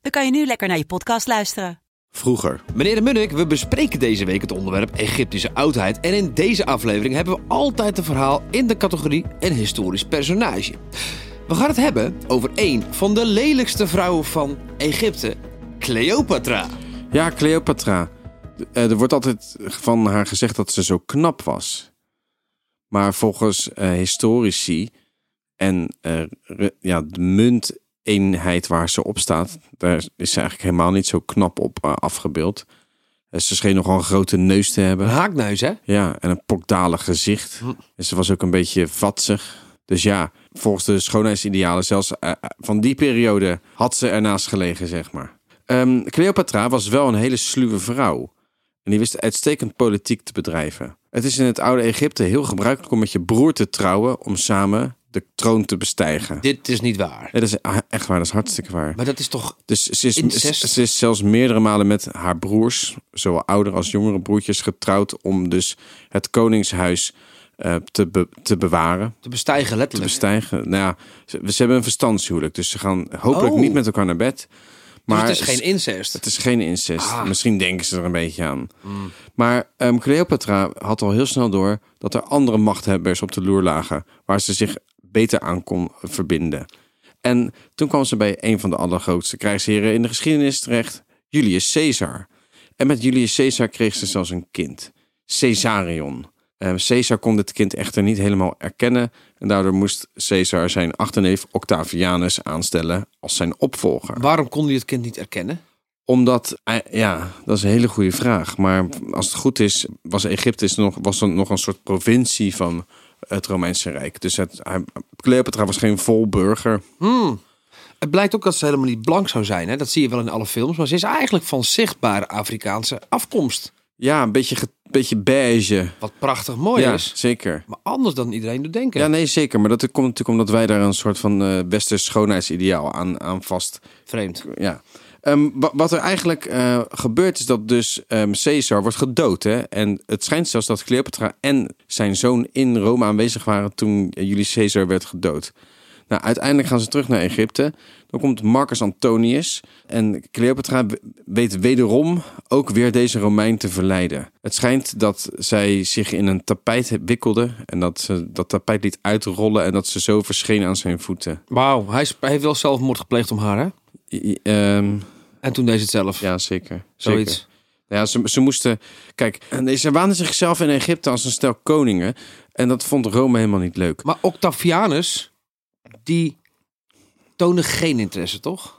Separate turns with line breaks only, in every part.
dan kan je nu lekker naar je podcast luisteren.
Vroeger.
Meneer de Munnik, we bespreken deze week het onderwerp Egyptische oudheid. En in deze aflevering hebben we altijd een verhaal in de categorie een historisch personage. We gaan het hebben over een van de lelijkste vrouwen van Egypte, Cleopatra.
Ja, Cleopatra. Eh, er wordt altijd van haar gezegd dat ze zo knap was. Maar volgens eh, historici en eh, re- ja, de munteenheid waar ze op staat, daar is ze eigenlijk helemaal niet zo knap op eh, afgebeeld. Eh, ze scheen nogal een grote neus te hebben.
Een haakneus, hè?
Ja, en een pokdalig gezicht. En ze was ook een beetje vatsig. Dus ja, volgens de schoonheidsidealen, zelfs eh, van die periode, had ze ernaast gelegen, zeg maar. Ehm, Cleopatra was wel een hele sluwe vrouw. En die wist uitstekend politiek te bedrijven. Het is in het oude Egypte heel gebruikelijk om met je broer te trouwen om samen de troon te bestijgen.
Dit is niet waar.
Ja, dat is ah, echt waar, dat is hartstikke waar.
Maar dat is toch...
Dus ze is,
Incest?
ze is zelfs meerdere malen met haar broers, zowel oudere als jongere broertjes, getrouwd om dus het koningshuis eh, te, be- te bewaren,
Te bestijgen,
te
letterlijk.
bestijgen. Nou ja, ze, ze hebben een verstandshuwelijk, dus ze gaan hopelijk
Oh.
niet met elkaar naar bed. Maar
dus het is geen incest.
het is geen incest.
Ah.
Misschien denken ze er een beetje aan. Maar ehm, Cleopatra had al heel snel door dat er andere machthebbers op de loer lagen, waar ze zich beter aan kon verbinden. En toen kwam ze bij een van de allergrootste krijgsheren in de geschiedenis terecht, Julius Caesar. En met Julius Caesar kreeg ze zelfs een kind, Caesarion. Ehm, Caesar kon dit kind echter niet helemaal erkennen en daardoor moest Caesar zijn achterneef Octavianus aanstellen als zijn opvolger
Waarom kon hij het kind niet erkennen?
omdat, ja, dat is een hele goede vraag. Maar als het goed is, was Egypte nog, was nog een soort provincie van het Romeinse Rijk. Dus het, hij, Cleopatra was geen vol burger.
Hmm. Het blijkt ook dat ze helemaal niet blank zou zijn. Hè? Dat zie je wel in alle films. Maar ze is eigenlijk van zichtbare Afrikaanse afkomst.
Ja, een beetje, beetje beige.
Wat prachtig mooi
ja,
is.
zeker.
Maar anders dan iedereen doet denken.
Ja, nee, zeker. Maar dat komt natuurlijk omdat wij daar een soort van eh westers schoonheidsideaal aan, aan vast
Vreemd.
ja. Ehm, wa- wat er eigenlijk eh, gebeurt is dat dus ehm, Caesar wordt gedood. Hè? En het schijnt zelfs dat Cleopatra en zijn zoon in Rome aanwezig waren toen Julius Caesar werd gedood. Nou, uiteindelijk gaan ze terug naar Egypte. Dan komt Marcus Antonius. En Cleopatra weet wederom ook weer deze Romein te verleiden. Het schijnt dat zij zich in een tapijt wikkelde. En dat ze dat tapijt liet uitrollen. En dat ze zo verscheen aan zijn voeten.
Wauw, hij, hij heeft wel zelfmoord gepleegd om haar, hè?
Ehm,
En toen deed ze het zelf.
ja, zeker.
Zoiets.
Zeker. Ja, ze, ze moesten. Kijk, en ze waanden zichzelf in Egypte als een stel koningen. En dat vond Rome helemaal niet leuk.
Maar Octavianus, die toonde geen interesse, toch?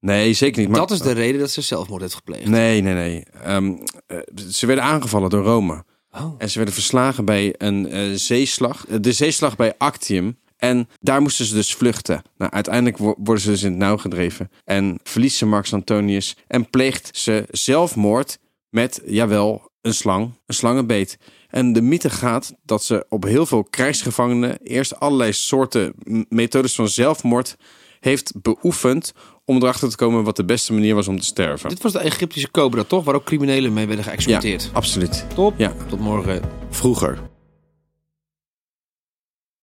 Nee, zeker niet. Maar,
dat is de reden dat ze zelfmoord heeft gepleegd.
Nee, nee, nee. Ehm, eh, ze werden aangevallen door Rome.
Oh.
En ze werden verslagen bij een eh, zeeslag. eh, De zeeslag bij Actium. En daar moesten ze dus vluchten. Nou, uiteindelijk wo- worden ze dus in het nauw gedreven. En verliest ze Marcus Antonius. En pleegt ze zelfmoord met, jawel, een slang. Een slangenbeet. En de mythe gaat dat ze op heel veel krijgsgevangenen... eerst allerlei soorten methodes van zelfmoord heeft beoefend... om erachter te komen wat de beste manier was om te sterven.
Dit was de Egyptische cobra, toch? Waar ook criminelen mee werden
Ja,
geëxecuteerd.
absoluut.
Top.
Ja.
Tot morgen.
Vroeger.